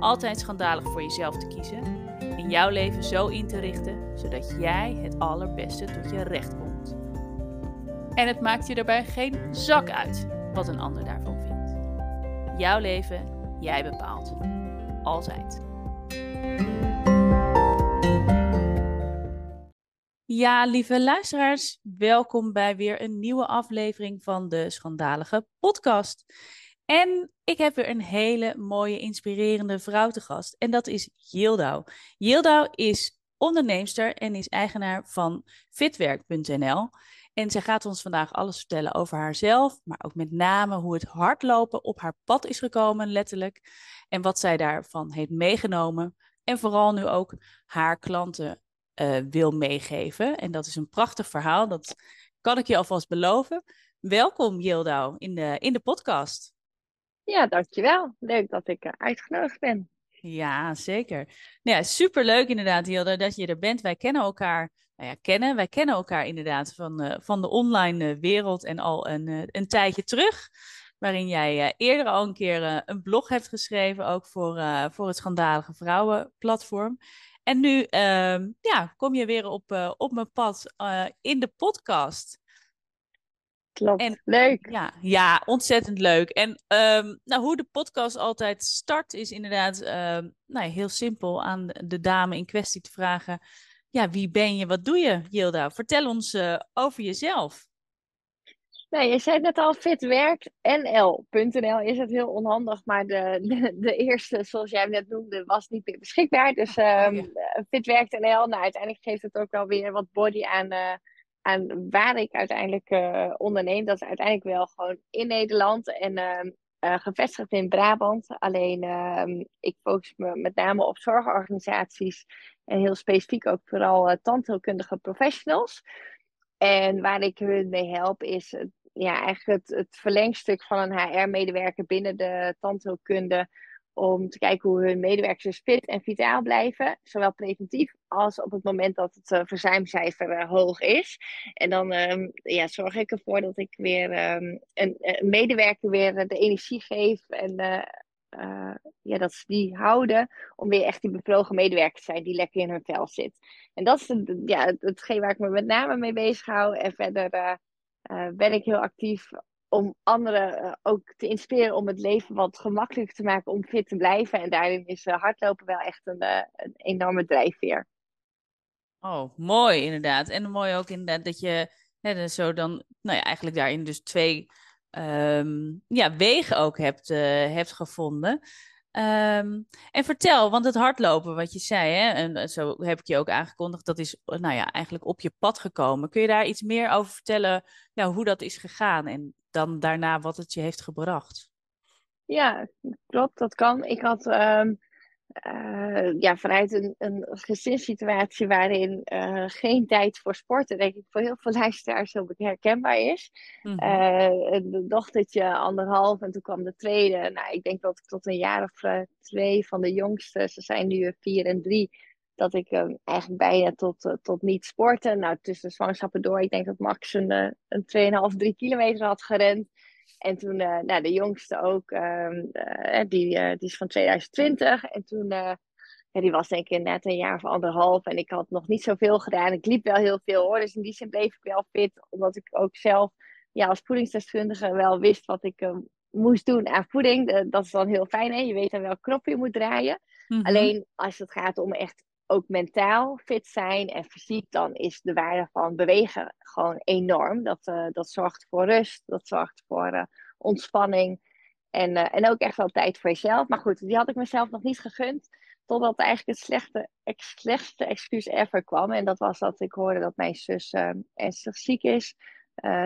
altijd schandalig voor jezelf te kiezen en jouw leven zo in te richten zodat jij het allerbeste tot je recht komt. En het maakt je daarbij geen zak uit wat een ander daarvan vindt. Jouw leven, jij bepaalt. Altijd. Ja, lieve luisteraars, welkom bij weer een nieuwe aflevering van de Schandalige Podcast. En ik heb weer een hele mooie, inspirerende vrouw te gast. En dat is Yildau. Yildau is onderneemster en is eigenaar van fitwerk.nl. En zij gaat ons vandaag alles vertellen over haarzelf, maar ook met name hoe het hardlopen op haar pad is gekomen, letterlijk. En wat zij daarvan heeft meegenomen. En vooral nu ook haar klanten uh, wil meegeven. En dat is een prachtig verhaal, dat kan ik je alvast beloven. Welkom Yildau in de, in de podcast. Ja, dankjewel. Leuk dat ik uitgenodigd ben. Ja, zeker. Nou ja, superleuk inderdaad, Hilde, dat je er bent. Wij kennen elkaar, nou ja, kennen, wij kennen elkaar inderdaad van, uh, van de online uh, wereld en al een, een tijdje terug. Waarin jij eerder al een keer een blog hebt geschreven, ook voor, voor het Schandalige Vrouwenplatform. En nu ehm, ja, kom je weer op, op mijn pad in de podcast. Klopt, en, leuk. Ja, ja, ontzettend leuk. En um, nou, hoe de podcast altijd start is inderdaad um, nou, heel simpel aan de dame in kwestie te vragen. Ja, wie ben je, wat doe je, Gilda? Vertel ons uh, over jezelf. Nee, je zei net al, fitwerk.nl is het heel onhandig, maar de, de, de, eerste, zoals jij hem net noemde, was niet meer beschikbaar. Dus um, oh, ja. fitwerk.nl, nou uiteindelijk geeft het ook wel weer wat body aan... Uh, aan waar ik uiteindelijk uh, onderneem. Dat is uiteindelijk wel gewoon in Nederland en uh, gevestigd in Brabant. Alleen uh, ik focus me met name op zorgorganisaties en heel specifiek ook vooral uh, tandheelkundige professionals. En waar ik hun mee help is ja, eigenlijk het, het verlengstuk van een HR-medewerker binnen de tandheelkunde om te kijken hoe hun medewerkers fit en vitaal blijven. Zowel preventief als op het moment dat het uh, verzuimcijfer uh, hoog is. En dan um, ja, zorg ik ervoor dat ik weer um, een, medewerker weer de energie geef. En ja, dat ze die houden om weer echt die bevlogen medewerker te zijn die lekker in hun vel zit. En dat is ja, hetgeen waar ik me met name mee bezig hou. En verder ben ik heel actief om anderen uh, ook te inspireren om het leven wat gemakkelijker te maken om fit te blijven. En daarin is uh, hardlopen wel echt een, uh, een, enorme drijfveer. Oh, mooi inderdaad. En mooi ook inderdaad dat je hè, zo dan, nou ja, eigenlijk daarin dus twee um, ja, wegen ook hebt, hebt gevonden. Um, en vertel, want het hardlopen, wat je zei, hè, en zo heb ik je ook aangekondigd, dat is nou ja, eigenlijk op je pad gekomen. Kun je daar iets meer over vertellen, ja, hoe dat is gegaan en dan daarna wat het je heeft gebracht. Ja, klopt, dat kan. Ik had um, uh, ja, vanuit een, een gezinssituatie waarin uh, geen tijd voor sporten, denk ik voor heel veel luisteraars heel herkenbaar is. Mm -hmm. uh, een dochtertje anderhalf en toen kwam de tweede. Nou, ik denk dat ik tot een jaar of twee van de jongste, ze zijn nu vier en drie, dat ik um, eigenlijk bijna tot, uh, tot niet sporten. Nou, tussen de zwangerschappen door, ik denk dat Max een, uh, een 2,5, 3 kilometer had gerend. En toen, uh, nou, de jongste ook, um, die, die is van 2020. En toen, ja, die was denk ik net een jaar of anderhalf. En ik had nog niet zoveel gedaan. Ik liep wel heel veel hoor. Dus in die zin bleef ik wel fit. Omdat ik ook zelf ja, als voedingsdeskundige wel wist wat ik moest doen aan voeding. dat is dan heel fijn hè. Je weet aan welk knop je moet draaien. Mhm. Alleen als het gaat om echt ook mentaal fit zijn en fysiek, dan is de waarde van bewegen gewoon enorm. Dat, uh, dat zorgt voor rust, dat zorgt voor uh, ontspanning en, uh, en ook echt wel tijd voor jezelf. Maar goed, die had ik mezelf nog niet gegund. Totdat eigenlijk het slechte, ex, slechtste excuus ever kwam. En dat was dat ik hoorde dat mijn zus ernstig ziek is.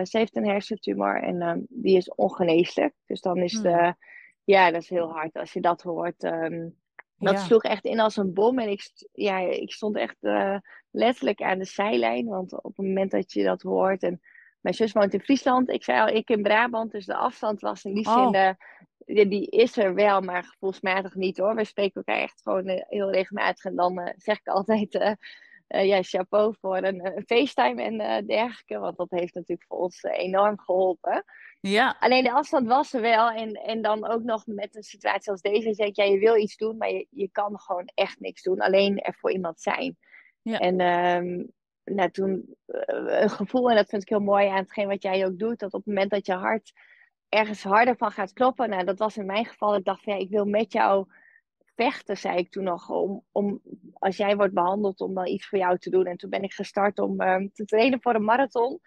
ze heeft een hersentumor en die is ongeneeslijk. Dus dan is de, hmm. ja, dat is heel hard als je dat hoort. Um, dat sloeg echt in als een bom. En ik, ja, ik stond echt uh, letterlijk aan de zijlijn. Want op het moment dat je dat hoort. En mijn zus woont in Friesland. Ik zei al, ik in Brabant. Dus de afstand was in die oh. zin. Uh, die, die, is er wel, maar gevoelsmatig niet hoor. We spreken elkaar echt gewoon uh, heel regelmatig. En dan zeg ik altijd. ja, chapeau voor een, FaceTime en dergelijke. Want dat heeft natuurlijk voor ons enorm geholpen. Ja. Alleen de afstand was er wel. En, en dan ook nog met een situatie als deze. Zeg ja, je wil iets doen, maar je, je kan gewoon echt niks doen. Alleen er voor iemand zijn. Ja. En um, nou, toen uh, een gevoel, en dat vind ik heel mooi aan hetgeen wat jij ook doet. Dat op het moment dat je hart ergens harder van gaat kloppen. Nou, dat was in mijn geval. Ik dacht van ja, ik wil met jou vechten, zei ik toen nog. Om, om als jij wordt behandeld, om dan iets voor jou te doen. En toen ben ik gestart om um, te trainen voor een marathon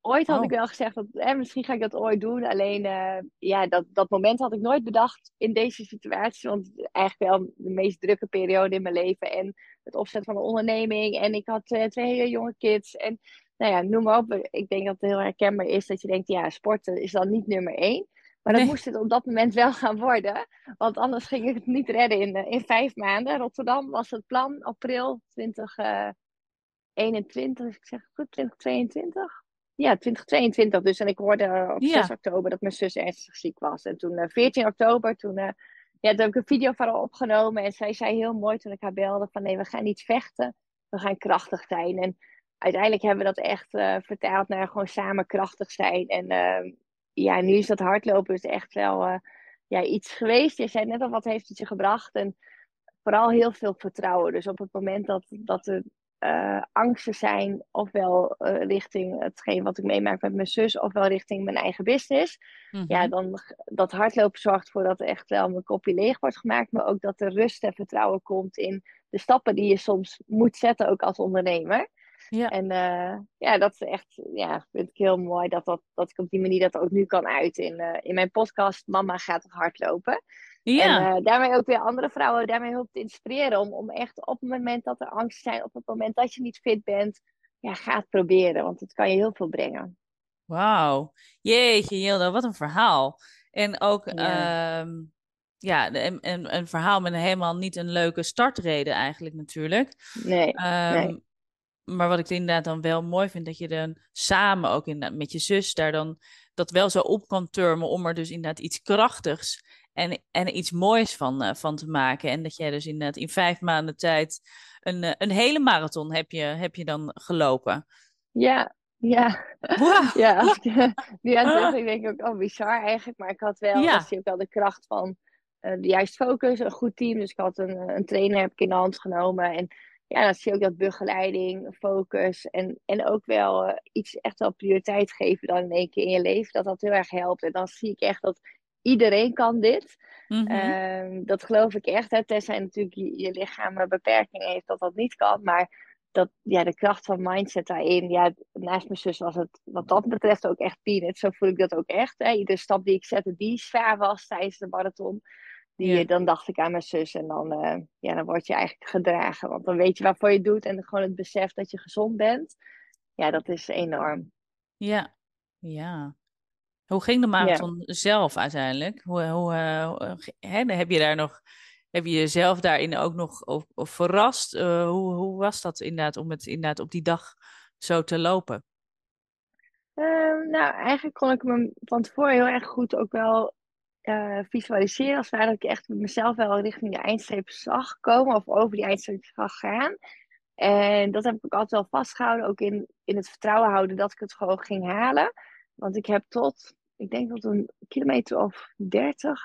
ooit had ik oh. wel gezegd dat eh, misschien ga ik dat ooit doen. Alleen uh, ja, dat, dat moment had ik nooit bedacht in deze situatie. Want eigenlijk wel de meest drukke periode in mijn leven. En het opzetten van een onderneming. En ik had uh, twee hele jonge kids. En nou ja, noem maar op. Ik denk dat het heel herkenbaar is dat je denkt, ja, sporten is dan niet nummer één. Maar dat moest het op dat moment wel gaan worden. Want anders ging ik het niet redden in, in vijf maanden. Rotterdam was het plan, april 2021, ik zeg goed, 2022 ja, 2022 dus. En ik hoorde op 6 oktober dat mijn zus ernstig ziek was. En toen, uh, eh, 14 oktober, toen, uh, ja, toen heb ik een video van haar opgenomen. En zij zei heel mooi toen ik haar belde van nee, we gaan niet vechten. We gaan krachtig zijn. En uiteindelijk hebben we dat echt uh, vertaald naar gewoon samen krachtig zijn. En ehm, ja, nu is dat hardlopen dus echt wel ja, iets geweest. Je zei net al, wat heeft het je gebracht? En vooral heel veel vertrouwen. Dus op het moment dat, dat er uh, angsten zijn, ofwel uh, richting hetgeen wat ik meemaak met mijn zus, ofwel richting mijn eigen business. Ja, mhm. dan dat hardlopen zorgt ervoor dat er echt wel mijn kopje leeg wordt gemaakt, maar ook dat er rust en vertrouwen komt in de stappen die je soms moet zetten, ook als ondernemer. Ja. En uh, ja, dat is echt, ja, vind ik heel mooi dat, dat, dat ik op die manier dat ook nu kan uiten in, in mijn podcast Mama gaat hardlopen. Ja. En uh, daarmee ook weer andere vrouwen daarmee hulp te inspireren. Om, om echt op het moment dat er angst zijn, op het moment dat je niet fit bent, ja, ga het proberen. Want het kan je heel veel brengen. Wauw. Jeetje, Jilda, wat een verhaal. En ook ja. Ehm, ja, een, een, een, verhaal met helemaal niet een leuke startreden eigenlijk natuurlijk. Nee, um, nee. Maar wat ik inderdaad dan wel mooi vind, dat je dan samen ook inderdaad met je zus daar dan dat wel zo op kan turmen om er dus inderdaad iets krachtigs en, en iets moois van, uh, van te maken. En dat jij dus inderdaad in vijf maanden tijd een, uh, een hele marathon heb je, heb je dan gelopen. Ja, ja. Wow. ja, als ik nu aan het denk ik ook, oh bizar eigenlijk. Maar ik had wel, ja. je ook wel de kracht van uh, de juiste focus, een goed team. Dus ik had een, een trainer heb ik in de hand genomen. En ja, dan zie je ook dat begeleiding, focus en, en ook wel iets echt wel prioriteit geven dan in één keer in je leven. Dat dat heel erg helpt. En dan zie ik echt dat iedereen kan dit. Mm dat geloof ik echt. Hè. Tenzij natuurlijk je, je lichaam een beperking heeft dat dat niet kan. Maar dat, ja, de kracht van mindset daarin. Ja, naast mijn zus was het wat dat betreft ook echt peanuts. Zo voel ik dat ook echt. Hè. Iedere stap die ik zette die zwaar was tijdens de marathon. Die, Dan dacht ik aan mijn zus. En dan, uh, ja, dan word je eigenlijk gedragen. Want dan weet je waarvoor je het doet. En gewoon het besef dat je gezond bent. Ja, dat is enorm. Ja, ja. Hoe ging de marathon zelf uiteindelijk? Hoe, hoe, hè, heb je daar nog, heb je jezelf daarin ook nog of, of verrast? Uh, hoe, hoe was dat inderdaad om het inderdaad op die dag zo te lopen? Uh, nou, eigenlijk kon ik me van tevoren heel erg goed ook wel uh, visualiseren. Als dat ik echt mezelf wel richting de eindstreep zag komen of over die eindstreep zag gaan. En dat heb ik altijd wel vastgehouden, ook in, in het vertrouwen houden dat ik het gewoon ging halen. Want ik heb tot ik denk dat een kilometer of 30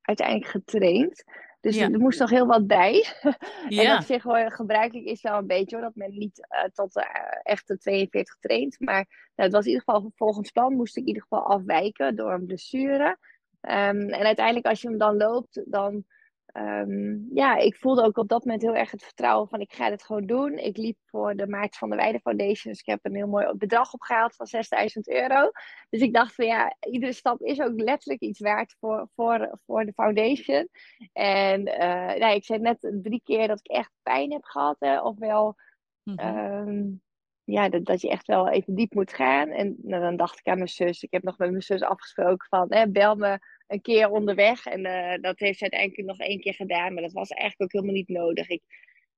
uiteindelijk getraind. Dus er moest nog heel wat bij. Ja. en op zich hoor, gebruikelijk is wel een beetje hoor, dat men niet uh, tot uh, echte 42 traint. Maar nou, het was in ieder geval volgens plan moest ik in ieder geval afwijken door een blessure. Um, en uiteindelijk als je hem dan loopt, dan ehm, ja, ik voelde ook op dat moment heel erg het vertrouwen van ik ga dit gewoon doen. Ik liep voor de Maart van de Weide Foundation. Dus ik heb een heel mooi bedrag opgehaald van 6000 euro. Dus ik dacht van ja, iedere stap is ook letterlijk iets waard voor, voor, voor de foundation. En uh, nou, ik zei net drie keer dat ik echt pijn heb gehad. Hè, ofwel mm -hmm. Ja, dat, dat je echt wel even diep moet gaan. En nou, dan dacht ik aan mijn zus. Ik heb nog met mijn zus afgesproken van hè, bel me een keer onderweg. En uh, dat heeft ze uiteindelijk nog één keer gedaan. Maar dat was eigenlijk ook helemaal niet nodig. Ik,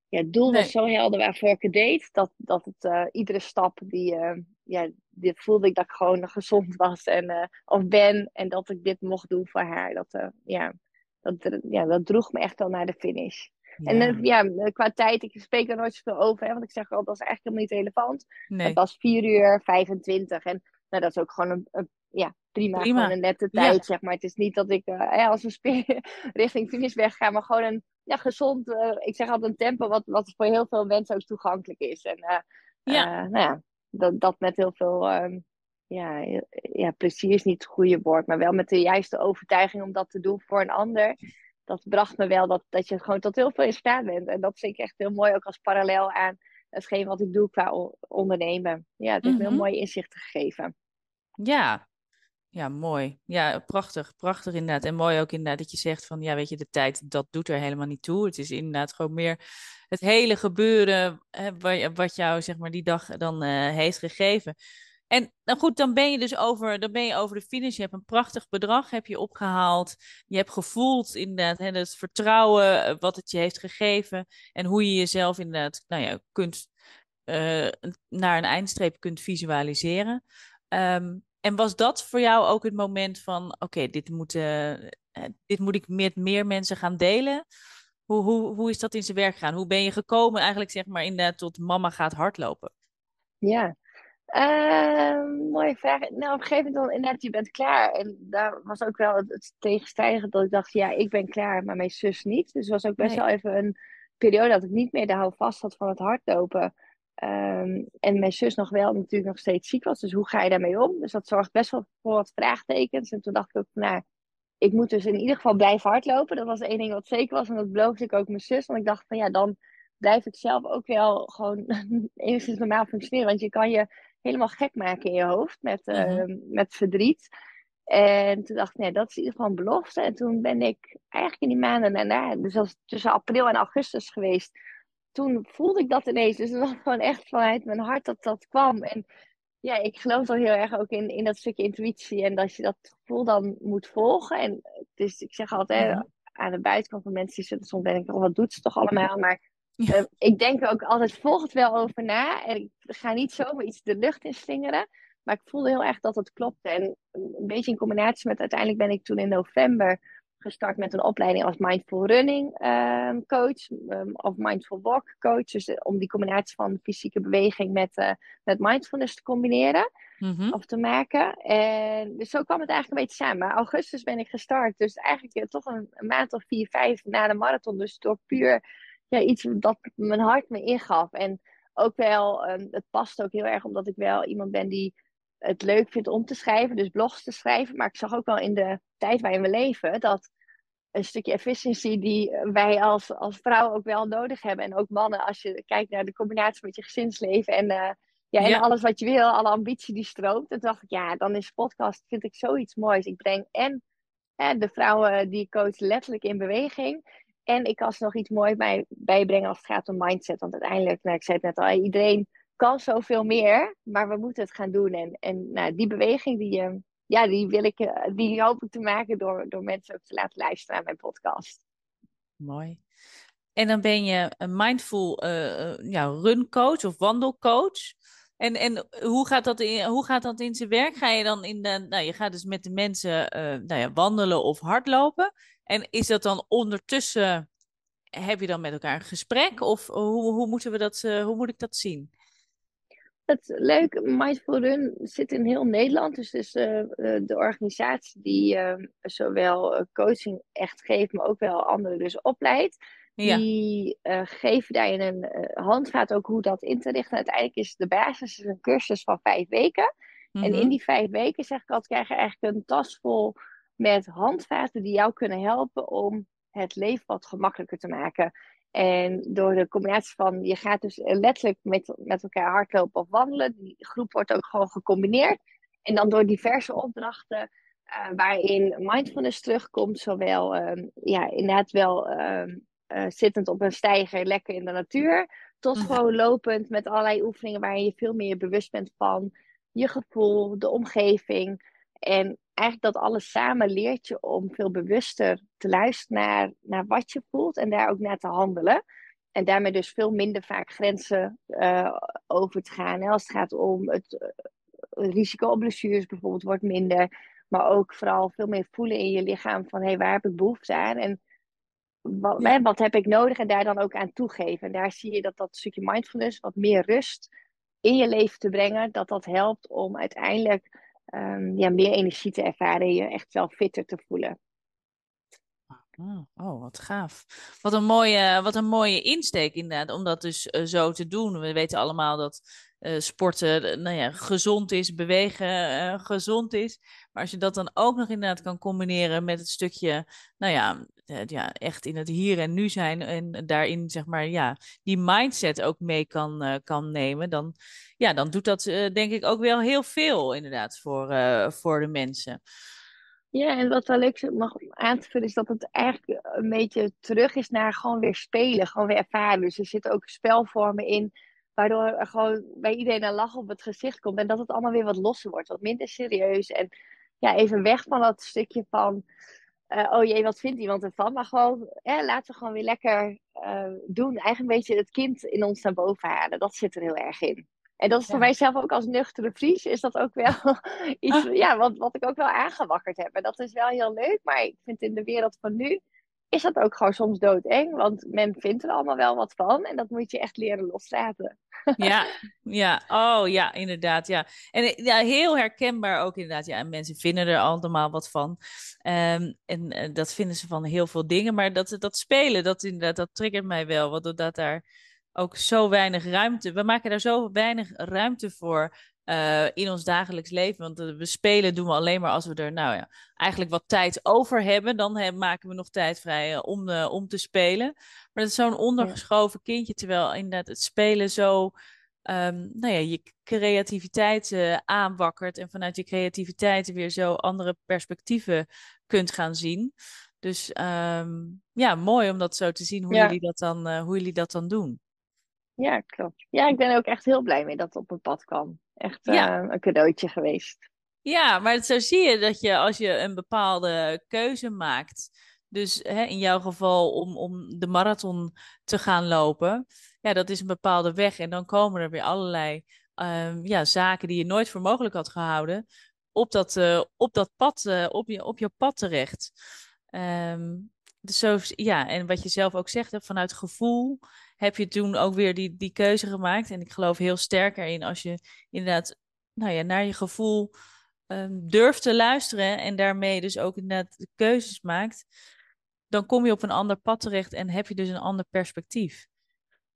ja, het doel was zo helder waarvoor ik het deed. Dat, dat het uh, iedere stap die, uh, ja, die voelde ik dat ik gewoon gezond was en, of ben. En dat ik dit mocht doen voor haar. Dat, ja, dat, ja, dat droeg me echt wel naar de finish. Ja. En ja, qua tijd, ik spreek er nooit zoveel over. Hè, want ik zeg al, dat is eigenlijk helemaal niet relevant. Nee. Het was 4 uur 25. En nou, dat is ook gewoon een, een ja, prima, prima. Gewoon een nette tijd, zeg maar. Het is niet dat ik uh, als een richting finish weg ga, maar gewoon een ja, gezond, uh, ik zeg altijd een tempo wat, wat voor heel veel mensen ook toegankelijk is. En uh, ja. nou ja, dat, dat met heel veel, um, ja, ja, plezier is niet het goede woord, maar wel met de juiste overtuiging om dat te doen voor een ander. Dat bracht me wel dat, dat je gewoon tot heel veel in staat bent. En dat vind ik echt heel mooi, ook als parallel aan hetgeen wat ik doe qua ondernemen. Ja, het heeft mm -hmm. me heel mhm. mooi inzichten gegeven. Ja, ja, mooi. Ja, prachtig. Prachtig inderdaad. En mooi ook inderdaad dat je zegt van, ja, weet je, de tijd, dat doet er helemaal niet toe. Het is inderdaad gewoon meer het hele gebeuren hè, wat jou, zeg maar, die dag dan uh, heeft gegeven. En nou goed, dan ben je dus over, dan ben je over de finish. Je hebt een prachtig bedrag heb je opgehaald. Je hebt gevoeld inderdaad hè, het vertrouwen eh, wat het je heeft gegeven. En hoe je jezelf inderdaad, nou ja, kunt, uh, naar een eindstreep kunt visualiseren. Um, en was dat voor jou ook het moment van, oké, dit, moet, uh, dit moet ik met meer mensen gaan delen? Hoe, hoe, hoe is dat in zijn werk gegaan? Hoe ben je gekomen eigenlijk, zeg maar, inderdaad tot mama gaat hardlopen? Ja, uh, mooie vraag. Nou, op een gegeven moment inderdaad, je bent klaar. En daar was ook wel het, het tegenstrijdige dat ik dacht, ja, ik ben klaar, maar mijn zus niet. Dus het was ook best nee. wel even een periode dat ik niet meer de hou vast had van het hardlopen. Um, en mijn zus nog wel natuurlijk nog steeds ziek was. Dus hoe ga je daarmee om? Dus dat zorgt best wel voor wat vraagtekens. En toen dacht ik ook, nou, ik moet dus in ieder geval blijven hardlopen. Dat was één ding wat zeker was. En dat beloofde ik ook mijn zus. Want ik dacht van ja, dan blijf ik zelf ook wel gewoon enigszins normaal functioneren. Want je kan je helemaal gek maken in je hoofd met, uh, mm -hmm. met verdriet. En toen dacht ik, nee, dat is in ieder geval een belofte. En toen ben ik eigenlijk in die maanden daarna, dus dat tussen april en augustus geweest toen voelde ik dat ineens. Dus het was gewoon echt vanuit mijn hart dat dat kwam. En ja, ik geloof dan heel erg ook in, in dat stukje intuïtie. En dat je dat gevoel dan moet volgen. En dus ik zeg altijd mm -hmm. aan de buitenkant van mensen die zitten soms denk ik, oh, wat doet ze toch allemaal? Maar ja. uh, ik denk ook altijd, volg het wel over na. En ik ga niet zomaar iets de lucht in slingeren. Maar ik voelde heel erg dat het klopte. En een beetje in combinatie met uiteindelijk ben ik toen in november gestart met een opleiding als Mindful Running um, coach um, of Mindful Walk coach. Dus uh, om die combinatie van fysieke beweging met, uh, met mindfulness te combineren mm -hmm. of te maken. En dus zo kwam het eigenlijk een beetje samen. Augustus ben ik gestart, dus eigenlijk uh, toch een, een, maand of vier, vijf na de marathon. Dus door puur ja, iets dat mijn hart me ingaf. En ook wel, um, het past ook heel erg omdat ik wel iemand ben die het leuk vindt om te schrijven, dus blogs te schrijven. Maar ik zag ook wel in de tijd waarin we leven dat een stukje efficiëntie die wij als, als vrouwen ook wel nodig hebben. En ook mannen, als je kijkt naar de combinatie met je gezinsleven en, uh, ja, en ja. alles wat je wil, alle ambitie die stroomt. Dan dacht ik, ja, dan is podcast, vind ik zoiets moois. Ik breng en, en de vrouwen die ik coach letterlijk in beweging. En ik kan ze nog iets moois bij, bijbrengen als het gaat om mindset. Want uiteindelijk, nou, ik zei het net al, iedereen kan zoveel meer, maar we moeten het gaan doen. En, en nou, die beweging, die, uh, ja, die, wil ik, uh, die hoop ik te maken door, door mensen ook te laten luisteren naar mijn podcast. Mooi. En dan ben je een mindful uh, ja, runcoach of wandelcoach. En, en hoe, gaat dat in, hoe gaat dat in zijn werk? Ga je dan in de, nou, je gaat dus met de mensen nou ja, wandelen of hardlopen. En is dat dan ondertussen, heb je dan met elkaar een gesprek? Of hoe, hoe, moeten we dat, hoe moet ik dat zien? Het leuk, Mindful Run zit in heel Nederland. Dus, de organisatie die zowel coaching echt geeft, maar ook wel anderen dus opleidt. Ja. Die geven daar in een handvaat ook hoe dat in te richten. Uiteindelijk is de basis is een cursus van vijf weken. En in die vijf weken, zeg ik altijd, krijg je eigenlijk een tas vol met handvaten die jou kunnen helpen om het leven wat gemakkelijker te maken. En door de combinatie van, je gaat dus letterlijk met, met elkaar hardlopen of wandelen. Die groep wordt ook gewoon gecombineerd. En dan door diverse opdrachten uh, waarin mindfulness terugkomt. Zowel uh, ja, inderdaad wel uh, zittend op een steiger, lekker in de natuur. Tot mhm. gewoon lopend met allerlei oefeningen waarin je veel meer bewust bent van je gevoel, de omgeving. En eigenlijk dat alles samen leert je om veel bewuster te luisteren naar, naar wat je voelt en daar ook naar te handelen. En daarmee dus veel minder vaak grenzen uh, over te gaan. Als het gaat om het uh, risico op blessures bijvoorbeeld wordt minder. Maar ook vooral veel meer voelen in je lichaam van hé, hey, waar heb ik behoefte aan? En wat, ja. wat heb ik nodig? En daar dan ook aan toegeven. En daar zie je dat dat stukje mindfulness, wat meer rust in je leven te brengen, dat dat helpt om uiteindelijk um, ja, meer energie te ervaren en je echt wel fitter te voelen. Oh, oh, wat gaaf. Wat een mooie, wat een mooie insteek inderdaad, om dat dus uh, zo te doen. We weten allemaal dat uh, sporten nou ja, gezond is, bewegen uh, gezond is. Maar als je dat dan ook nog inderdaad kan combineren met het stukje, nou ja, ja, echt in het hier en nu zijn en daarin zeg maar, ja, die mindset ook mee kan, kan nemen, dan, ja, dan doet dat denk ik ook wel heel veel inderdaad voor, voor de mensen. Ja, en wat wel leuk mag aan te vullen is dat het eigenlijk een beetje terug is naar gewoon weer spelen, gewoon weer ervaren. Dus er zitten ook spelvormen in, waardoor er gewoon bij iedereen een lach op het gezicht komt. En dat het allemaal weer wat losser wordt, wat minder serieus. En ja, even weg van dat stukje van, uh, oh jee, wat vindt iemand ervan? Maar gewoon, eh, laten we gewoon weer lekker uh, doen. Eigenlijk een beetje het kind in ons naar boven halen. Dat zit er heel erg in. En dat is voor mijzelf ook als nuchtere Fries, is dat ook wel iets ah. ja, wat, wat ik ook wel aangewakkerd heb. En dat is wel heel leuk, maar ik vind in de wereld van nu is dat ook gewoon soms doodeng. Want men vindt er allemaal wel wat van en dat moet je echt leren loslaten. Ja, ja, oh ja, inderdaad, ja. En ja, heel herkenbaar ook inderdaad, ja, mensen vinden er allemaal wat van. Um, en uh, dat vinden ze van heel veel dingen, maar dat, dat spelen, dat inderdaad, dat triggert mij wel, want doordat daar ook zo weinig ruimte. We maken daar zo weinig ruimte voor uh, in ons dagelijks leven. Want uh, we spelen doen we alleen maar als we er, nou ja, eigenlijk wat tijd over hebben. Dan he, maken we nog tijd vrij uh, om, om te spelen. Maar dat is zo'n ondergeschoven kindje. Terwijl inderdaad het spelen zo, um, nou ja, je creativiteit aanwakkert. En vanuit je creativiteit weer zo andere perspectieven kunt gaan zien. Dus um, ja, mooi om dat zo te zien hoe, ja. jullie, dat dan, hoe jullie dat dan doen. Ja, klopt. Ja, ik ben er ook echt heel blij mee dat het op mijn pad kwam. Echt uh, een cadeautje geweest. Ja, maar zo zie je dat je als je een bepaalde keuze maakt, dus hè, in jouw geval om, om de marathon te gaan lopen, ja, dat is een bepaalde weg. En dan komen er weer allerlei um, ja, zaken die je nooit voor mogelijk had gehouden, op dat, uh, op dat pad, uh, op, je, op jouw pad terecht. Um, dus zo, ja, en wat je zelf ook zegt, vanuit gevoel heb je toen ook weer die, die keuze gemaakt. En ik geloof heel sterk erin als je inderdaad nou ja, naar je gevoel um, durft te luisteren en daarmee dus ook inderdaad de keuzes maakt, dan kom je op een ander pad terecht en heb je dus een ander perspectief.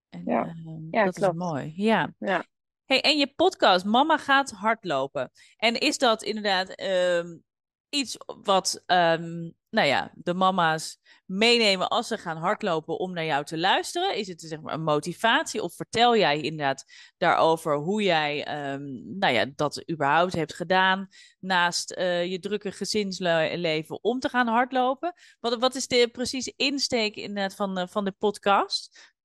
En, ja. Uh, ja, dat klopt. is mooi. Ja. ja. Hey, en je podcast, Mama gaat hardlopen. En is dat inderdaad um, iets wat um, nou ja, de mama's meenemen als ze gaan hardlopen om naar jou te luisteren? Is het zeg maar een motivatie of vertel jij inderdaad daarover hoe jij um, nou ja, dat überhaupt hebt gedaan naast uh, je drukke gezinsleven om te gaan hardlopen? Wat, wat is de precieze insteek inderdaad van, van de podcast?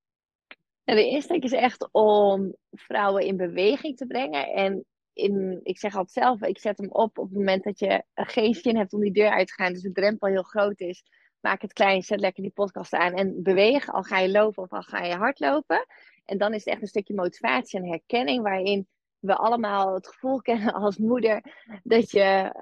de insteek is echt om vrouwen in beweging te brengen en in, ik zeg altijd zelf, ik zet hem op op het moment dat je geen zin hebt om die deur uit te gaan. Dus de drempel heel groot is. Maak het klein, zet lekker die podcast aan en beweeg. Al ga je lopen of al ga je hardlopen. En dan is het echt een stukje motivatie en herkenning waarin we allemaal het gevoel kennen als moeder dat je,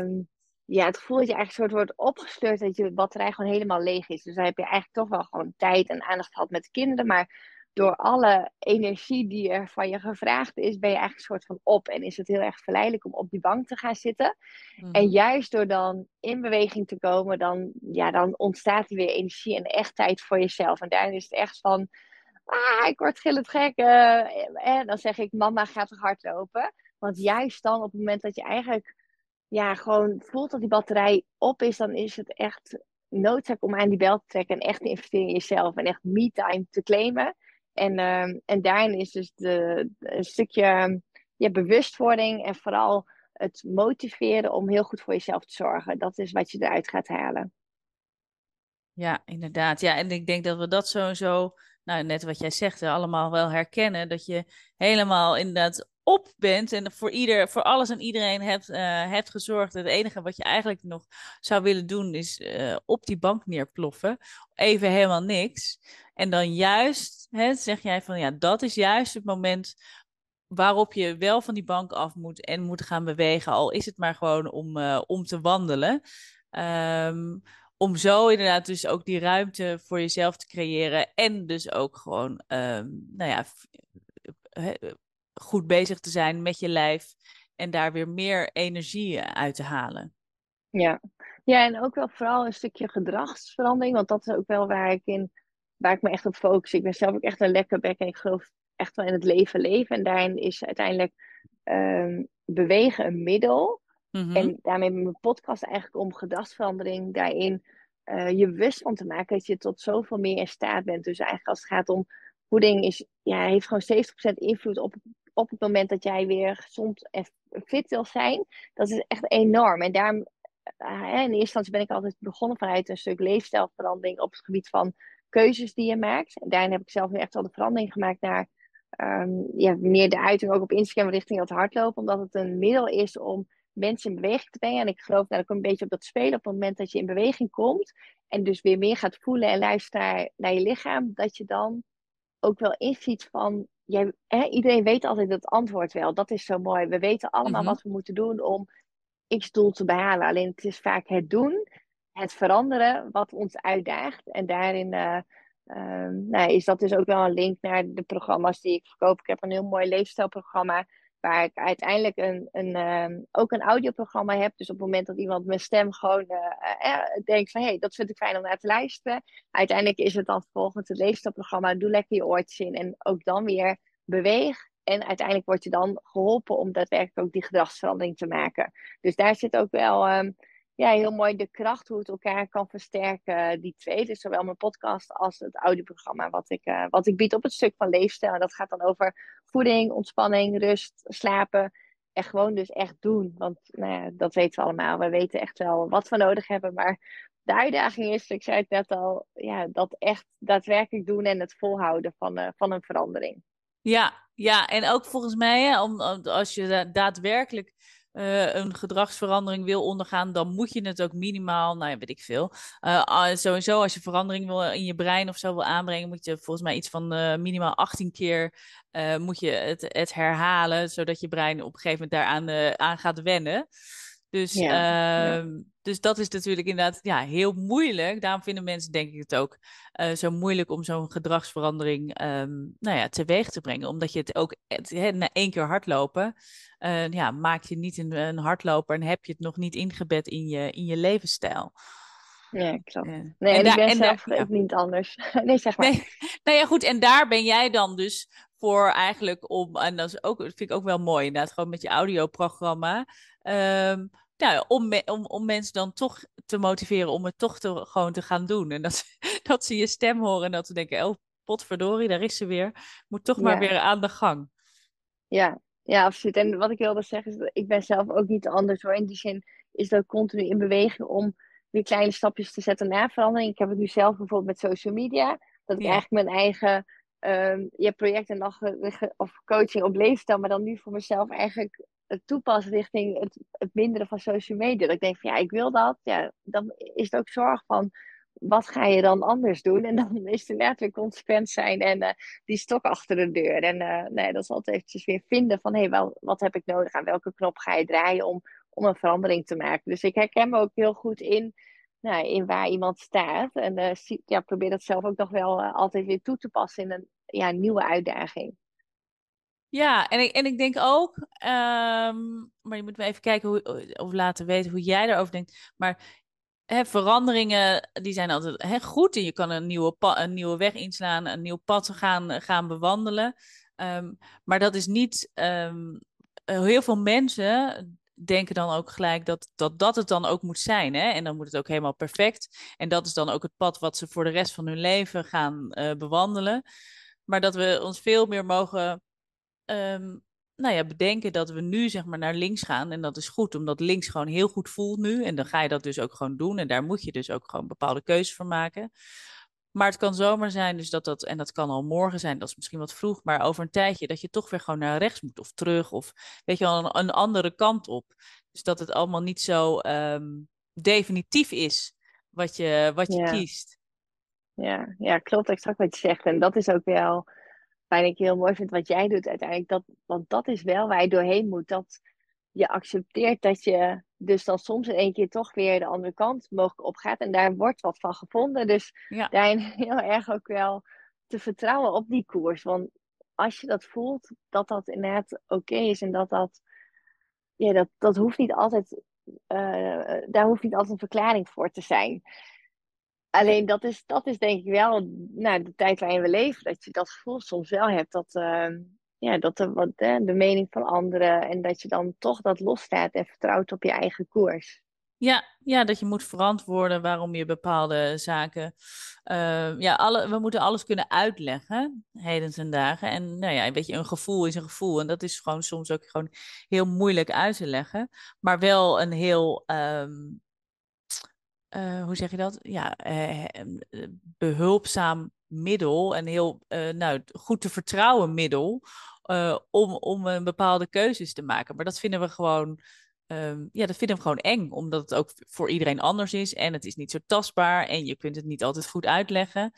um, ja, het gevoel dat je eigenlijk soort wordt opgesleurd dat je batterij gewoon helemaal leeg is. Dus dan heb je eigenlijk toch wel gewoon tijd en aandacht gehad met de kinderen, maar door alle energie die er van je gevraagd is, ben je eigenlijk een soort van op. En is het heel erg verleidelijk om op die bank te gaan zitten. Mhm. En juist door dan in beweging te komen, dan, ja, dan ontstaat er weer energie en echt tijd voor jezelf. En daarin is het echt van, ah, ik word gillend gek. Uh, en dan zeg ik, mama gaat toch hardlopen. Want juist dan, op het moment dat je eigenlijk ja, gewoon voelt dat die batterij op is, dan is het echt noodzaak om aan die bel te trekken en echt te investeren in jezelf en echt me-time te claimen. En, uh, en daarin is dus de, een stukje ja, bewustwording en vooral het motiveren om heel goed voor jezelf te zorgen. Dat is wat je eruit gaat halen. Ja, inderdaad. Ja, en ik denk dat we dat sowieso, nou net wat jij zegt, allemaal wel herkennen. Dat je helemaal inderdaad op bent en voor, ieder, voor alles en iedereen hebt, uh, hebt gezorgd. Het enige wat je eigenlijk nog zou willen doen is uh, op die bank neerploffen. Even helemaal niks. En dan juist hè, zeg jij van ja, dat is juist het moment waarop je wel van die bank af moet en moet gaan bewegen. Al is het maar gewoon om, uh, om te wandelen. Um, om zo inderdaad dus ook die ruimte voor jezelf te creëren. En dus ook gewoon, um, nou ja, goed bezig te zijn met je lijf. En daar weer meer energie uit te halen. Ja. ja, en ook wel vooral een stukje gedragsverandering. Want dat is ook wel waar ik, in, waar ik me echt op focus. Ik ben zelf ook echt een lekker bek en ik geloof echt wel in het leven leven. En daarin is uiteindelijk um, bewegen een middel. Mm-hmm. En daarmee mijn podcast eigenlijk om gedragsverandering daarin uh, je bewust van te maken dat je tot zoveel meer in staat bent. Dus eigenlijk als het gaat om voeding, is, ja, heeft gewoon 70% invloed op, op het moment dat jij weer gezond en fit wil zijn. Dat is echt enorm. En daarom, uh, in eerste instantie ben ik altijd begonnen vanuit een stuk leefstijlverandering op het gebied van keuzes die je maakt. En daarin heb ik zelf nu echt wel de verandering gemaakt naar um, ja, meer de uiting ook op Instagram richting het hardlopen. Omdat het een middel is om mensen in beweging te brengen. En ik geloof, nou, dat komt een beetje op dat spelen. Op het moment dat je in beweging komt en dus weer meer gaat voelen en luisteren naar je lichaam, dat je dan ook wel inziet van, jij, hè, iedereen weet altijd het antwoord wel. Dat is zo mooi. We weten allemaal mm -hmm. wat we moeten doen om x doel te behalen. Alleen het is vaak het doen, het veranderen, wat ons uitdaagt. En daarin uh, uh, nou, is dat dus ook wel een link naar de programma's die ik verkoop. Ik heb een heel mooi leefstijlprogramma Waar ik uiteindelijk een, een, um, ook een audioprogramma heb. Dus op het moment dat iemand mijn stem gewoon uh, uh, denkt van... hé, hey, dat vind ik fijn om naar te luisteren. Uiteindelijk is het dan vervolgens het leefstijlprogramma. Doe lekker je oortjes in en ook dan weer beweeg. En uiteindelijk word je dan geholpen om daadwerkelijk ook die gedragsverandering te maken. Dus daar zit ook wel... Um, ja, heel mooi de kracht hoe het elkaar kan versterken, die twee. Dus zowel mijn podcast als het audioprogramma wat ik, uh, wat ik bied op het stuk van leefstijl. En dat gaat dan over voeding, ontspanning, rust, slapen. En gewoon dus echt doen. Want nou ja, dat weten we allemaal. We weten echt wel wat we nodig hebben. Maar de uitdaging is, ik zei het net al, ja, dat echt daadwerkelijk doen en het volhouden van, uh, van een verandering. Ja, ja, en ook volgens mij, om, als je daadwerkelijk uh, een gedragsverandering wil ondergaan, dan moet je het ook minimaal, nou ja, weet ik veel. Uh, sowieso, als je verandering wil in je brein of zo wil aanbrengen, moet je volgens mij iets van uh, minimaal 18 keer moet je het, het, herhalen, zodat je brein op een gegeven moment daaraan aan gaat wennen. Dus, ja, uh, ja. dus dat is natuurlijk inderdaad ja, heel moeilijk. Daarom vinden mensen, denk ik, het ook uh, zo moeilijk om zo'n gedragsverandering um, nou ja, teweeg te brengen. Omdat je het ook het, he, na één keer hardlopen, uh, ja, maak je niet een, een, hardloper en heb je het nog niet ingebed in je, in je levensstijl. Ja, klopt. Nee, en, daar, ik ben zelf daar, ja. niet anders. nee, zeg maar. Nee, nou ja, goed. En daar ben jij dan dus voor eigenlijk om, en dat, is ook, dat vind ik ook wel mooi inderdaad, gewoon met je audioprogramma. Um, nou, om, om, om mensen dan toch te motiveren om het toch te, gewoon te gaan doen. En dat, dat ze je stem horen en dat ze denken, oh potverdorie, daar is ze weer. Moet toch maar ja. weer aan de gang. Ja, ja, absoluut. En wat ik wilde zeggen is, dat ik ben zelf ook niet anders hoor. In die zin is dat continu in beweging om weer kleine stapjes te zetten naar verandering. Ik heb het nu zelf bijvoorbeeld met social media. Dat ik ja. eigenlijk mijn eigen um, ja, project en dag of coaching op leefstijl, maar dan nu voor mezelf eigenlijk het toepassen richting het, het minderen van social media. Dat ik denk van ja, ik wil dat. Ja, dan is het ook zorg van wat ga je dan anders doen? En dan is het inderdaad consequent zijn en uh, die stok achter de deur. En uh, nee, dat is altijd eventjes weer vinden van hé, hey, wel, wat heb ik nodig? Aan welke knop ga je draaien om, om een verandering te maken? Dus ik herken me ook heel goed in, nou, in waar iemand staat. En uh, ja, probeer dat zelf ook nog wel altijd weer toe te passen in een ja, nieuwe uitdaging. Ja, en ik, en ik denk ook, um, maar je moet me even kijken hoe, of laten weten hoe jij daarover denkt. Maar hè, veranderingen, die zijn altijd hè, goed. En je kan een nieuwe, een nieuwe weg inslaan, een nieuw pad gaan, gaan bewandelen. Um, maar dat is niet, um, heel veel mensen denken dan ook gelijk dat, dat dat het dan ook moet zijn. Hè? En dan moet het ook helemaal perfect. En dat is dan ook het pad wat ze voor de rest van hun leven gaan bewandelen. Maar dat we ons veel meer mogen ehm, nou ja, bedenken dat we nu zeg maar naar links gaan. En dat is goed, omdat links gewoon heel goed voelt nu. En dan ga je dat dus ook gewoon doen. En daar moet je dus ook gewoon bepaalde keuzes voor maken. Maar het kan zomaar zijn, dus dat dat, en dat kan al morgen zijn, dat is misschien wat vroeg, maar over een tijdje dat je toch weer gewoon naar rechts moet of terug, of weet je wel, een, een andere kant op. Dus dat het allemaal niet zo ehm, definitief is wat je, wat je kiest. Ja, ja, klopt exact wat je zegt. En dat is ook wel waar ik heel mooi vind wat jij doet uiteindelijk. Dat, want dat is wel waar je doorheen moet. Dat je accepteert dat je dus dan soms in één keer toch weer de andere kant mogelijk opgaat. En daar wordt wat van gevonden. Dus ja. daarin heel erg ook wel te vertrouwen op die koers. Want als je dat voelt, dat dat inderdaad oké is. En dat dat, ja, dat, dat hoeft niet altijd, uh, daar hoeft niet altijd een verklaring voor te zijn. Alleen dat is, dat is denk ik wel nou, de tijd waarin we leven. Dat je dat gevoel soms wel hebt. Dat, uh, ja, dat de, wat, hè, de mening van anderen. En dat je dan toch dat losstaat en vertrouwt op je eigen koers. Ja, ja, dat je moet verantwoorden waarom je bepaalde zaken. Uh, ja, alle, we moeten alles kunnen uitleggen, heden ten dagen. En nou ja, weet je, een gevoel is een gevoel. En dat is gewoon soms ook gewoon heel moeilijk uit te leggen. Maar wel een heel um, uh, hoe zeg je dat? Ja, uh, behulpzaam middel, en heel nou, goed te vertrouwen middel om, om een bepaalde keuzes te maken. Maar dat vinden we gewoon, um, ja, dat vinden we gewoon eng, omdat het ook voor iedereen anders is en het is niet zo tastbaar en je kunt het niet altijd goed uitleggen.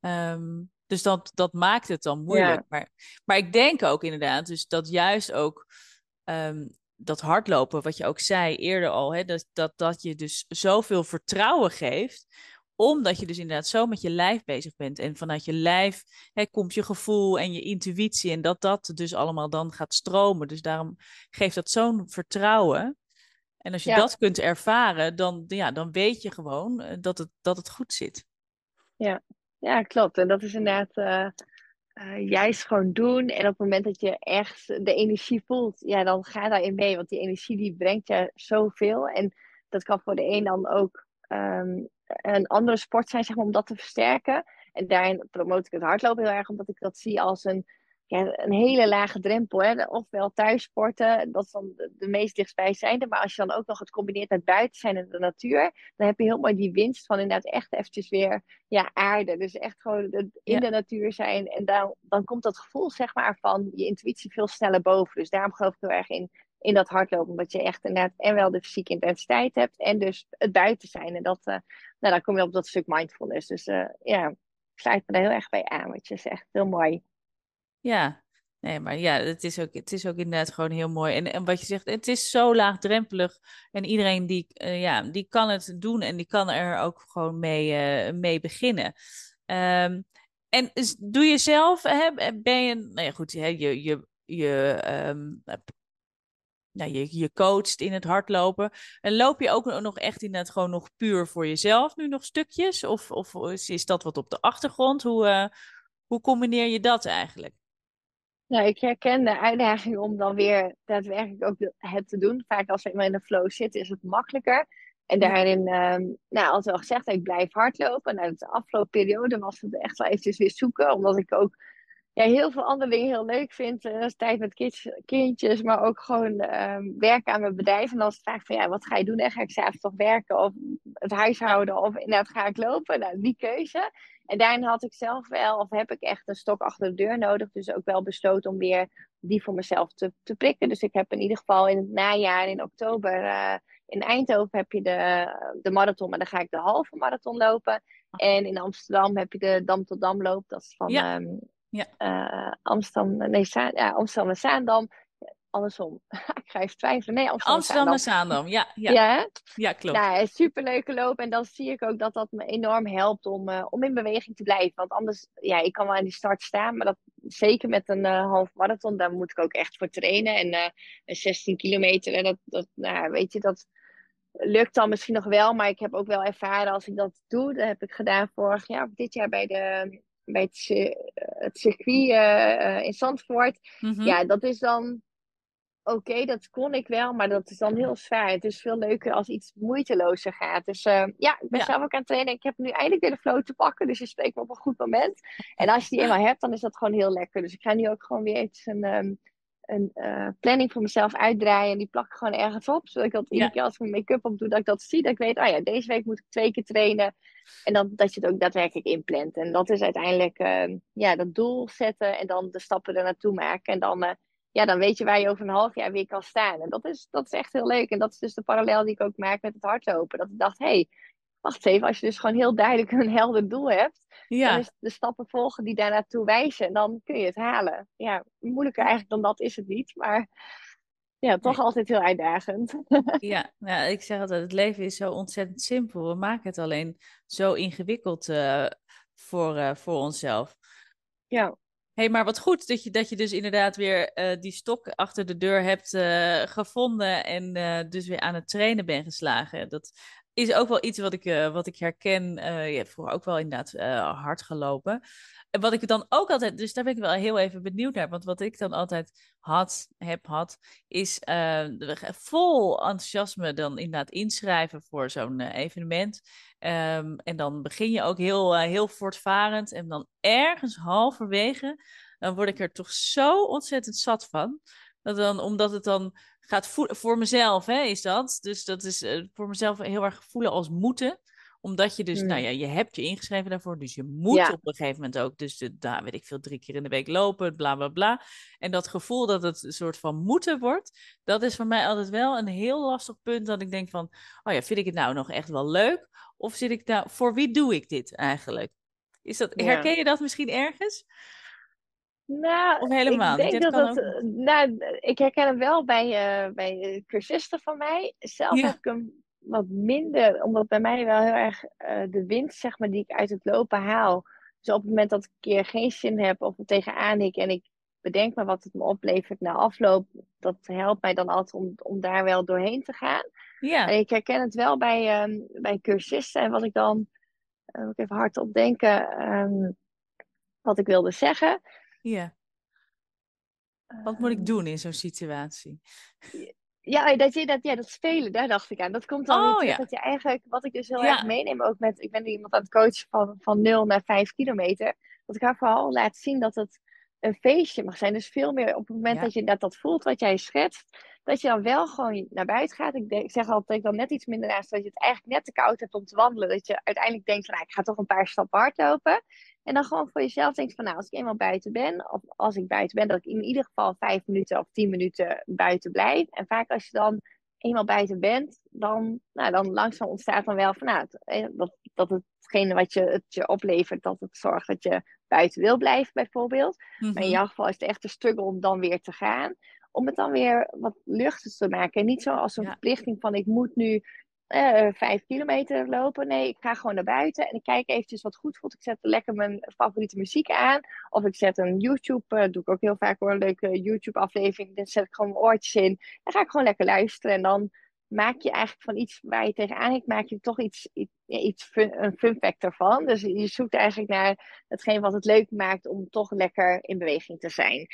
Um, dus dat, dat maakt het dan moeilijk. Maar, maar ik denk ook inderdaad, dus dat juist ook um, dat hardlopen, wat je ook zei eerder al, hè, dat, dat, dat je dus zoveel vertrouwen geeft, omdat je dus inderdaad zo met je lijf bezig bent. En vanuit je lijf hè, komt je gevoel en je intuïtie en dat dat dus allemaal dan gaat stromen. Dus daarom geeft dat zo'n vertrouwen. En als je dat kunt ervaren, dan, ja, dan weet je gewoon eh, dat het, dat het goed zit. Ja. ja, klopt. En dat is inderdaad uh, uh, juist gewoon doen. En op het moment dat je echt de energie voelt, ja, dan ga daarin mee. Want die energie die brengt je zoveel. En dat kan voor de een dan ook um, een andere sport zijn, zeg maar, om dat te versterken. En daarin promote ik het hardlopen heel erg, omdat ik dat zie als een, ja, een hele lage drempel. Hè? Ofwel thuissporten, dat is dan de, de meest dichtstbijzijnde. Maar als je dan ook nog het combineert met buiten zijn in de natuur, dan heb je heel mooi die winst van inderdaad echt eventjes weer ja, aarde. Dus echt gewoon in de natuur zijn. En dan, dan komt dat gevoel zeg maar, van je intuïtie veel sneller boven. Dus daarom geloof ik heel erg in, in dat hardlopen. Omdat je echt inderdaad en wel de fysieke intensiteit hebt en dus het buiten zijn. En dat, uh, nou, dan kom je op dat stuk mindfulness. Dus uh, ja, ik sluit me daar heel erg bij aan wat je zegt. Heel mooi. Ja, nee, maar ja, het is ook, het is ook inderdaad gewoon heel mooi. En, en wat je zegt, het is zo laagdrempelig. En iedereen die, uh, ja, die kan het doen en die kan er ook gewoon mee, uh, mee beginnen. Um, en doe je zelf, hè, ben je, nou ja goed, hè, je, je, je nou, je, je coacht in het hardlopen. En loop je ook nog echt in het gewoon nog puur voor jezelf nu nog stukjes? Of, of is dat wat op de achtergrond? Hoe, uh, hoe combineer je dat eigenlijk? Nou, ik herken de uitdaging om dan weer daadwerkelijk ook het te doen. Vaak als we in de flow zitten, is het makkelijker. En daarin, um, nou, als wel gezegd, ik blijf hardlopen. Nou, de afgelopen periode was het echt wel eventjes weer zoeken. Omdat ik ook ja, heel veel andere dingen heel leuk vind. Uh, tijd met kindjes, maar ook gewoon um, werken aan mijn bedrijf. En dan is het vaak van, ja, wat ga je doen? En ga ik s'avonds toch werken? Of het huishouden? Of inderdaad ga ik lopen? Nou, die keuze. En daarin had ik zelf wel, of heb ik echt een stok achter de deur nodig. Dus ook wel besloten om weer die voor mezelf te, te prikken. Dus ik heb in ieder geval in het najaar, in oktober, uh, in Eindhoven heb je de, de marathon. Maar dan ga ik de halve marathon lopen. En in Amsterdam heb je de Dam tot Dam loop. Dat is van ja. um, ja. Uh, Amsterdam, nee, ja, Amsterdam en Zaandam. Andersom. ik ga even twijfelen. Nee, Amsterdam, Amsterdam en Zaandam. Ja, ja. ja, ja klopt. Ja, superleuke loop. En dan zie ik ook dat dat me enorm helpt om, uh, om in beweging te blijven. Want anders, ja, ik kan wel aan die start staan. Maar dat, zeker met een uh, half marathon, daar moet ik ook echt voor trainen. En uh, 16 kilometer, en dat, dat nou, weet je, dat lukt dan misschien nog wel. Maar ik heb ook wel ervaren als ik dat doe. Dat heb ik gedaan vorig jaar, of dit jaar bij de bij het, het circuit uh, in Zandvoort. Mm -hmm. Ja, dat is dan oké, dat kon ik wel, maar dat is dan heel zwaar. Het is veel leuker als iets moeitelozer gaat. Dus uh, ja, ik ben zelf ook aan het trainen. Ik heb nu eindelijk weer de flow te pakken, dus je spreekt me op een goed moment. En als je die eenmaal hebt, dan is dat gewoon heel lekker. Dus ik ga nu ook gewoon weer eens een, um, een uh, planning voor mezelf uitdraaien. En die plak ik gewoon ergens op, zodat ik dat iedere keer als ik mijn make-up op doe, dat ik dat zie. Dat ik weet, oh ja, deze week moet ik twee keer trainen. En dan dat je het ook daadwerkelijk inplant. En dat is uiteindelijk uh, ja, dat doel zetten en dan de stappen er naartoe maken. En dan uh, ja, dan weet je waar je over een half jaar weer kan staan. En dat is, dat is echt heel leuk. En dat is dus de parallel die ik ook maak met het hardlopen. Dat ik dacht, hé, hey, wacht even, als je dus gewoon heel duidelijk een helder doel hebt, ja. is de stappen volgen die daar naartoe wijzen, en dan kun je het halen. Ja, moeilijker eigenlijk dan dat is het niet, maar ja, toch altijd heel uitdagend. ja, nou, ik zeg altijd, het leven is zo ontzettend simpel. We maken het alleen zo ingewikkeld uh, voor, uh, voor onszelf. Ja hey, maar wat goed dat je, dat je dus inderdaad weer uh, die stok achter de deur hebt gevonden en dus weer aan het trainen bent geslagen. Dat is ook wel iets wat ik, wat ik herken. je hebt vroeger ook wel inderdaad hard gelopen. En wat ik dan ook altijd, dus daar ben ik wel heel even benieuwd naar. Want wat ik dan altijd had, heb had, is vol enthousiasme dan inderdaad inschrijven voor zo'n evenement. Um, en dan begin je ook heel, uh, heel voortvarend. En dan ergens halverwege, dan word ik er toch zo ontzettend zat van. Dat dan, omdat het dan gaat voelen, voor mezelf hè, is dat. Dus dat is uh, voor mezelf heel erg voelen als moeten omdat je dus, nou hmm. ja, je hebt je ingeschreven daarvoor. Dus je moet op een gegeven moment ook, dus de, daar weet ik veel, drie keer in de week lopen, bla bla bla. En dat gevoel dat het een soort van moeten wordt, dat is voor mij altijd wel een heel lastig punt. Dat ik denk van, oh ja, vind ik het nou nog echt wel leuk? Of zit ik nou, voor wie doe ik dit eigenlijk? Is dat, herken je dat misschien ergens? Nou, of helemaal ik denk dat, dat ook... nou, ik herken hem wel bij, uh, bij cursisten van mij. Zelf heb ik hem wat minder, omdat bij mij wel heel erg uh, de winst, zeg maar, die ik uit het lopen haal. Dus op het moment dat ik een keer geen zin heb of tegenaan ik en ik bedenk me wat het me oplevert na afloop, dat helpt mij dan altijd om, om daar wel doorheen te gaan. Ja. En ik herken het wel bij, um, bij cursisten en wat ik dan, uh, ik even hardop denken, um, wat ik wilde zeggen. Ja. Wat moet ik ehm, doen in zo'n situatie? Ja, dat, je, dat, ja, dat spelen, daar dacht ik aan. Dat komt dan oh, Dat je eigenlijk, wat ik dus heel erg meeneem ook met... Ik ben iemand aan het coachen van, van 0 naar 5 kilometer. Dat ik haar vooral laat zien dat het een feestje mag zijn. Dus veel meer op het moment dat je dat, dat voelt wat jij schetst. Dat je dan wel gewoon naar buiten gaat. Ik, denk, ik zeg altijd dat ik dan net iets minder naast dat je het eigenlijk net te koud hebt om te wandelen. Dat je uiteindelijk denkt van nou, ik ga toch een paar stappen hardlopen. En dan gewoon voor jezelf denkt van nou, als ik eenmaal buiten ben, of als ik buiten ben, dat ik in ieder geval vijf minuten of tien minuten buiten blijf. En vaak als je dan eenmaal buiten bent, dan, nou, dan langzaam ontstaat dan wel van nou, eh, dat, dat hetgene wat je, het je oplevert, dat het zorgt dat je buiten wil blijven bijvoorbeeld. Maar in mhm. jouw geval is het echt een struggle om dan weer te gaan. Om het dan weer wat luchtig te maken. En niet zo als een verplichting van ik moet nu uh, vijf kilometer lopen. Nee, ik ga gewoon naar buiten en ik kijk eventjes wat goed voelt. Ik zet lekker mijn favoriete muziek aan. Of ik zet een YouTube, uh, doe ik ook heel vaak hoor, een leuke YouTube-aflevering. Dan zet ik gewoon mijn oortjes in. Dan ga ik gewoon lekker luisteren. En dan maak je eigenlijk van iets waar je tegenaan hebt, maak je toch iets, iets, iets fun, een fun factor van. Dus je zoekt eigenlijk naar hetgeen wat het leuk maakt om toch lekker in beweging te zijn.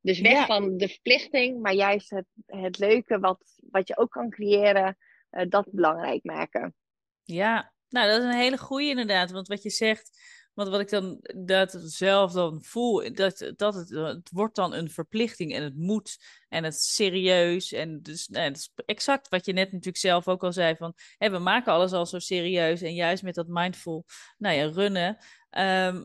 Dus weg van de verplichting, maar juist het, het leuke wat, wat je ook kan creëren uh, dat belangrijk maken. Ja, nou dat is een hele goede inderdaad. Want wat je zegt, want wat ik dan dat zelf dan voel, dat, dat het, het wordt dan een verplichting en het moet en het serieus. En dus nou, dat is exact wat je net natuurlijk zelf ook al zei van, hé, we maken alles al zo serieus en juist met dat mindful, nou ja, runnen. Um,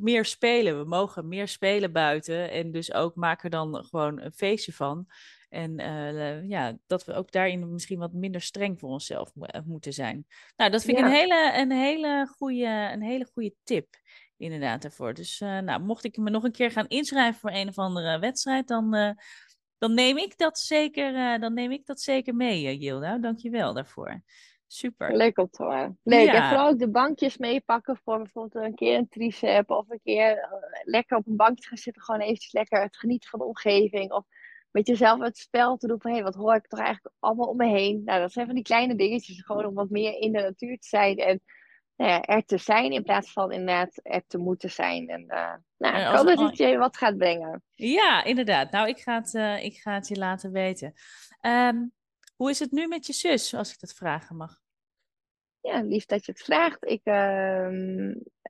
meer spelen. We mogen meer spelen buiten. En dus ook maken dan gewoon een feestje van. En uh, ja, dat we ook daarin misschien wat minder streng voor onszelf eh, moeten zijn. Nou, dat vind ik een hele, een, hele goede, een hele goede tip inderdaad daarvoor. Dus uh, nou, mocht ik me nog een keer gaan inschrijven voor een of andere wedstrijd, dan, uh, dan, neem, ik dat zeker, dan neem ik dat zeker mee, Gilda. Dank je wel daarvoor. Super. Leuk om te horen. Leuk. En vooral ook de bankjes meepakken voor bijvoorbeeld een keer een tricep of een keer lekker op een bankje gaan zitten. Gewoon eventjes lekker het genieten van de omgeving. Of met jezelf het spel te doen van hé, wat hoor ik toch eigenlijk allemaal om me heen. Nou, dat zijn van die kleine dingetjes, gewoon om wat meer in de natuur te zijn. En nou ja, er te zijn in plaats van inderdaad er te moeten zijn. En uh, nou, ik hoop dat het je wat gaat brengen. Ja, inderdaad. Nou, ik ga het, uh, ik ga het je laten weten. Um, hoe is het nu met je zus, als ik dat vragen mag? Ja, lief dat je het vraagt. Ik, uh,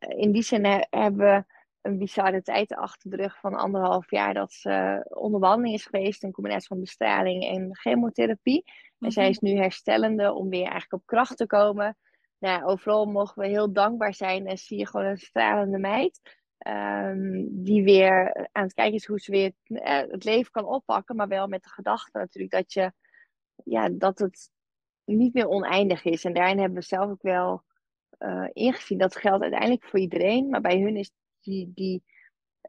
in die zin hebben we een bizarre tijd achter de rug van anderhalf jaar dat ze onder behandeling is geweest. Een combinatie van bestraling en chemotherapie. En zij mhm. is nu herstellende om weer eigenlijk op kracht te komen. Nou, overal mogen we heel dankbaar zijn en zie je gewoon een stralende meid. Um, die weer aan het kijken is hoe ze weer eh, het leven kan oppakken. Maar wel met de gedachte natuurlijk dat, je, ja, dat het niet meer oneindig is. En daarin hebben we zelf ook wel uh, ingezien. Dat geldt uiteindelijk voor iedereen. Maar bij hun is die, die,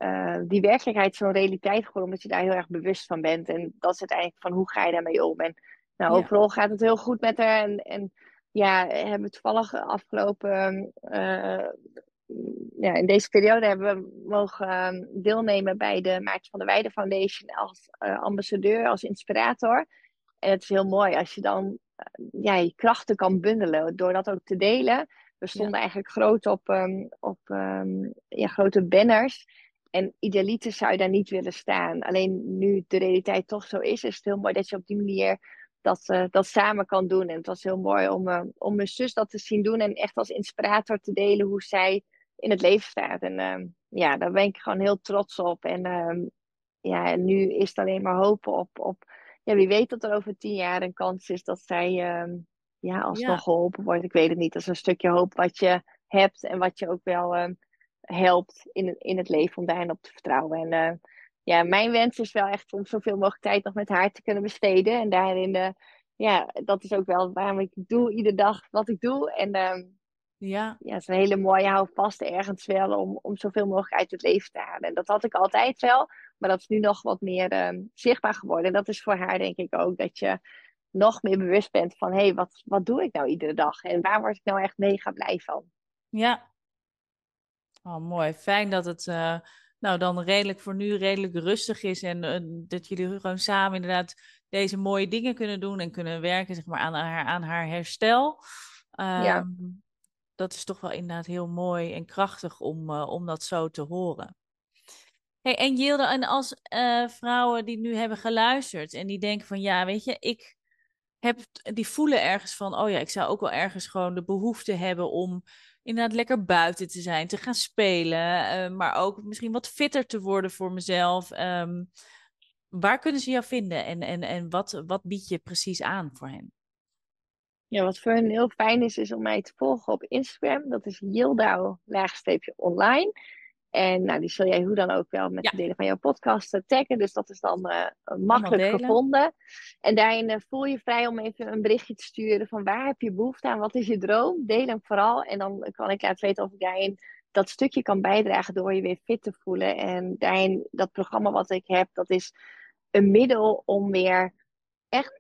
uh, die werkelijkheid zo'n realiteit geworden. Omdat je daar heel erg bewust van bent. En dat is uiteindelijk van hoe ga je daarmee om. En nou, overal gaat het heel goed met haar. En, en ja, hebben we toevallig afgelopen. Uh, ja, in deze periode hebben we mogen ehm, deelnemen bij de Maartje van der Weide Foundation als uh, ambassadeur, als inspirator. En het is heel mooi als je dan ja, je krachten kan bundelen door dat ook te delen. We stonden eigenlijk groot op, um, op um, ja, grote banners. En idealiter zou je daar niet willen staan. Alleen nu de realiteit toch zo is, is het heel mooi dat je op die manier dat, uh, dat samen kan doen. En het was heel mooi om, uh, om mijn zus dat te zien doen en echt als inspirator te delen hoe zij in het leven staat. En uh, ja, daar ben ik gewoon heel trots op. En ehm, ja, en nu is het alleen maar hopen op, op ja, wie weet dat er over tien jaar een kans is dat zij ehm, ja, alsnog ja. geholpen wordt. Ik weet het niet. Dat is een stukje hoop wat je hebt en wat je ook wel ehm, helpt in, in het leven om daarin op te vertrouwen. En eh, ja, mijn wens is wel echt om zoveel mogelijk tijd nog met haar te kunnen besteden. En daarin, uh, ja, dat is ook wel waarom ik doe iedere dag wat ik doe. En uh, ja. ja, het is een hele mooie houvast ergens wel om, om zoveel mogelijk uit het leven te halen. En dat had ik altijd wel. Maar dat is nu nog wat meer uh, zichtbaar geworden. En dat is voor haar denk ik ook dat je nog meer bewust bent van... hé, hey, wat, wat doe ik nou iedere dag? En waar word ik nou echt mega blij van? Ja. Oh, mooi. Fijn dat het uh, nou dan redelijk voor nu redelijk rustig is. En uh, dat jullie gewoon samen inderdaad deze mooie dingen kunnen doen. En kunnen werken zeg maar, aan, haar, aan haar herstel. Um, ja. Ehm, dat is toch wel inderdaad heel mooi en krachtig om, uh, om dat zo te horen. Hey, en Jilde, en als uh, vrouwen die nu hebben geluisterd en die denken van ja, weet je, ik die voelen ergens van, oh ja, ik zou ook wel ergens gewoon de behoefte hebben om inderdaad lekker buiten te zijn, te gaan spelen, uh, maar ook misschien wat fitter te worden voor mezelf. Um, waar kunnen ze jou vinden en, en, en wat, wat bied je precies aan voor hen? Ja, wat voor hen heel fijn is, is om mij te volgen op Instagram. Dat is Yildau-online. En nou, die zul jij hoe dan ook wel met ja. delen van jouw podcast uh, taggen. Dus dat is dan uh, makkelijk gevonden. En daarin uh, voel je vrij om even een berichtje te sturen van waar heb je behoefte aan? Wat is je droom? Deel hem vooral. En dan kan ik laten weten of ik daarin dat stukje kan bijdragen door je weer fit te voelen. En daarin, dat programma wat ik heb, dat is een middel om weer echt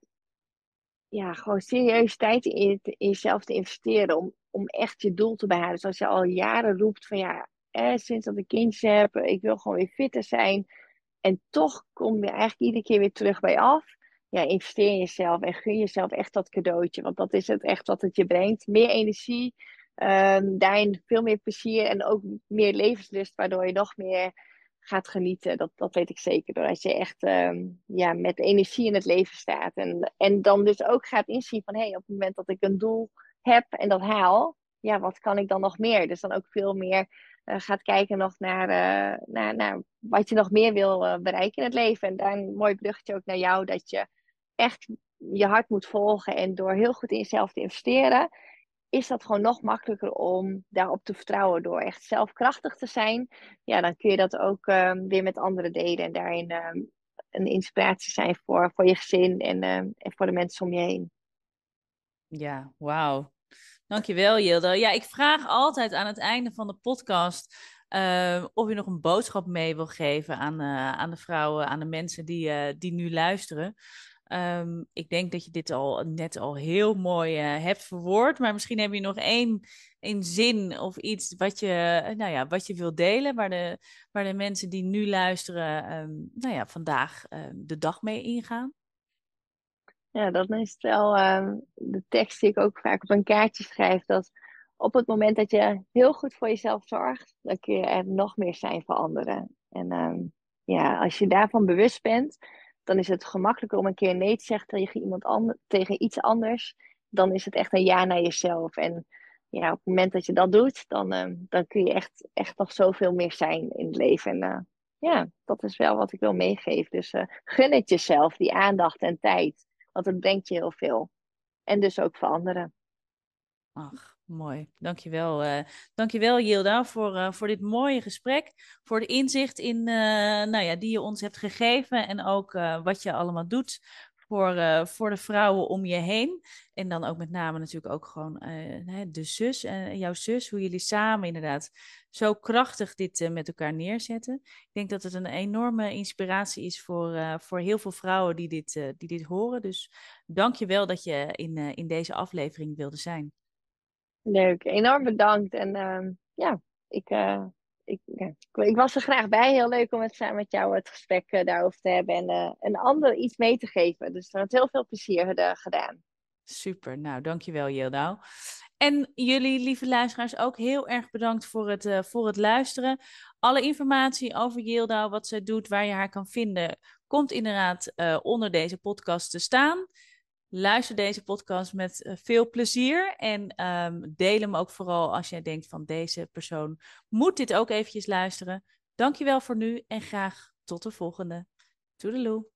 ja, gewoon serieus tijd in, in jezelf te investeren. Om, om echt je doel te behalen. Dus als je al jaren roept van ja, eh, sinds dat ik kindjes heb, ik wil gewoon weer fitter zijn. En toch kom je eigenlijk iedere keer weer terug bij af. Ja, investeer in jezelf en gun jezelf echt dat cadeautje. Want dat is het echt wat het je brengt. Meer energie, um, daarin veel meer plezier en ook meer levenslust. Waardoor je nog meer gaat genieten. Dat, dat weet ik zeker. Doordat je echt um, ja, met energie in het leven staat. En, en dan dus ook gaat inzien van... hey, op het moment dat ik een doel heb en dat haal... ja, wat kan ik dan nog meer? Dus dan ook veel meer uh, gaat kijken nog naar, uh, naar, naar wat je nog meer wil uh, bereiken in het leven. En daar een mooi bruggetje ook naar jou, dat je echt je hart moet volgen. En door heel goed in jezelf te investeren, is dat gewoon nog makkelijker om daarop te vertrouwen. Door echt zelfkrachtig te zijn, ja, dan kun je dat ook weer met anderen delen. En daarin een inspiratie zijn voor, voor je gezin en, en voor de mensen om je heen. Ja, wauw. Dankjewel, Jilde. Ja, ik vraag altijd aan het einde van de podcast uh, of je nog een boodschap mee wil geven aan, uh, aan de vrouwen, aan de mensen die, uh, die nu luisteren. Um, ik denk dat je dit al net al heel mooi hebt verwoord, maar misschien heb je nog één, één zin of iets wat je, nou ja, wat je wilt delen, waar de, waar de mensen die nu luisteren, um, nou ja, vandaag de dag mee ingaan. Ja, dat is wel uh, de tekst die ik ook vaak op een kaartje schrijf. Dat op het moment dat je heel goed voor jezelf zorgt, dan kun je er nog meer zijn voor anderen. En ehm, ja, als je daarvan bewust bent, dan is het gemakkelijker om een keer nee te zeggen tegen iemand anders, tegen iets anders. Dan is het echt een ja naar jezelf. En ja, op het moment dat je dat doet, dan, ehm, dan kun je echt, echt nog zoveel meer zijn in het leven. En uh, ja, dat is wel wat ik wil meegeven. Dus uh, gun het jezelf, die aandacht en tijd. Want dat brengt je heel veel. En dus ook voor anderen. Ach, mooi. Dankjewel. Uh, dankjewel Yilda voor, uh, voor dit mooie gesprek. Voor de inzicht in, uh, nou ja, die je ons hebt gegeven. En ook wat je allemaal doet voor, uh, voor de vrouwen om je heen. En dan ook met name natuurlijk ook gewoon uh, de zus en jouw zus, hoe jullie samen inderdaad zo krachtig dit met elkaar neerzetten. Ik denk dat het een enorme inspiratie is voor, voor heel veel vrouwen die dit, die dit horen. Dus dank je wel dat je in, in deze aflevering wilde zijn. Leuk, enorm bedankt. En ehm, ja, ik, ik, ik, was er graag bij. Heel leuk om het samen met jou het gesprek uh, daarover te hebben en uh, een ander iets mee te geven. Dus er had heel veel plezier gedaan. Super, nou dankjewel Yildau. En jullie, lieve luisteraars, ook heel erg bedankt voor het, voor het luisteren. Alle informatie over Yildau, wat zij doet, waar je haar kan vinden, komt inderdaad onder deze podcast te staan. Luister deze podcast met eh, veel plezier en um, deel hem ook vooral als jij denkt van deze persoon moet dit ook eventjes luisteren. Dankjewel voor nu en graag tot de volgende. Toedeloe.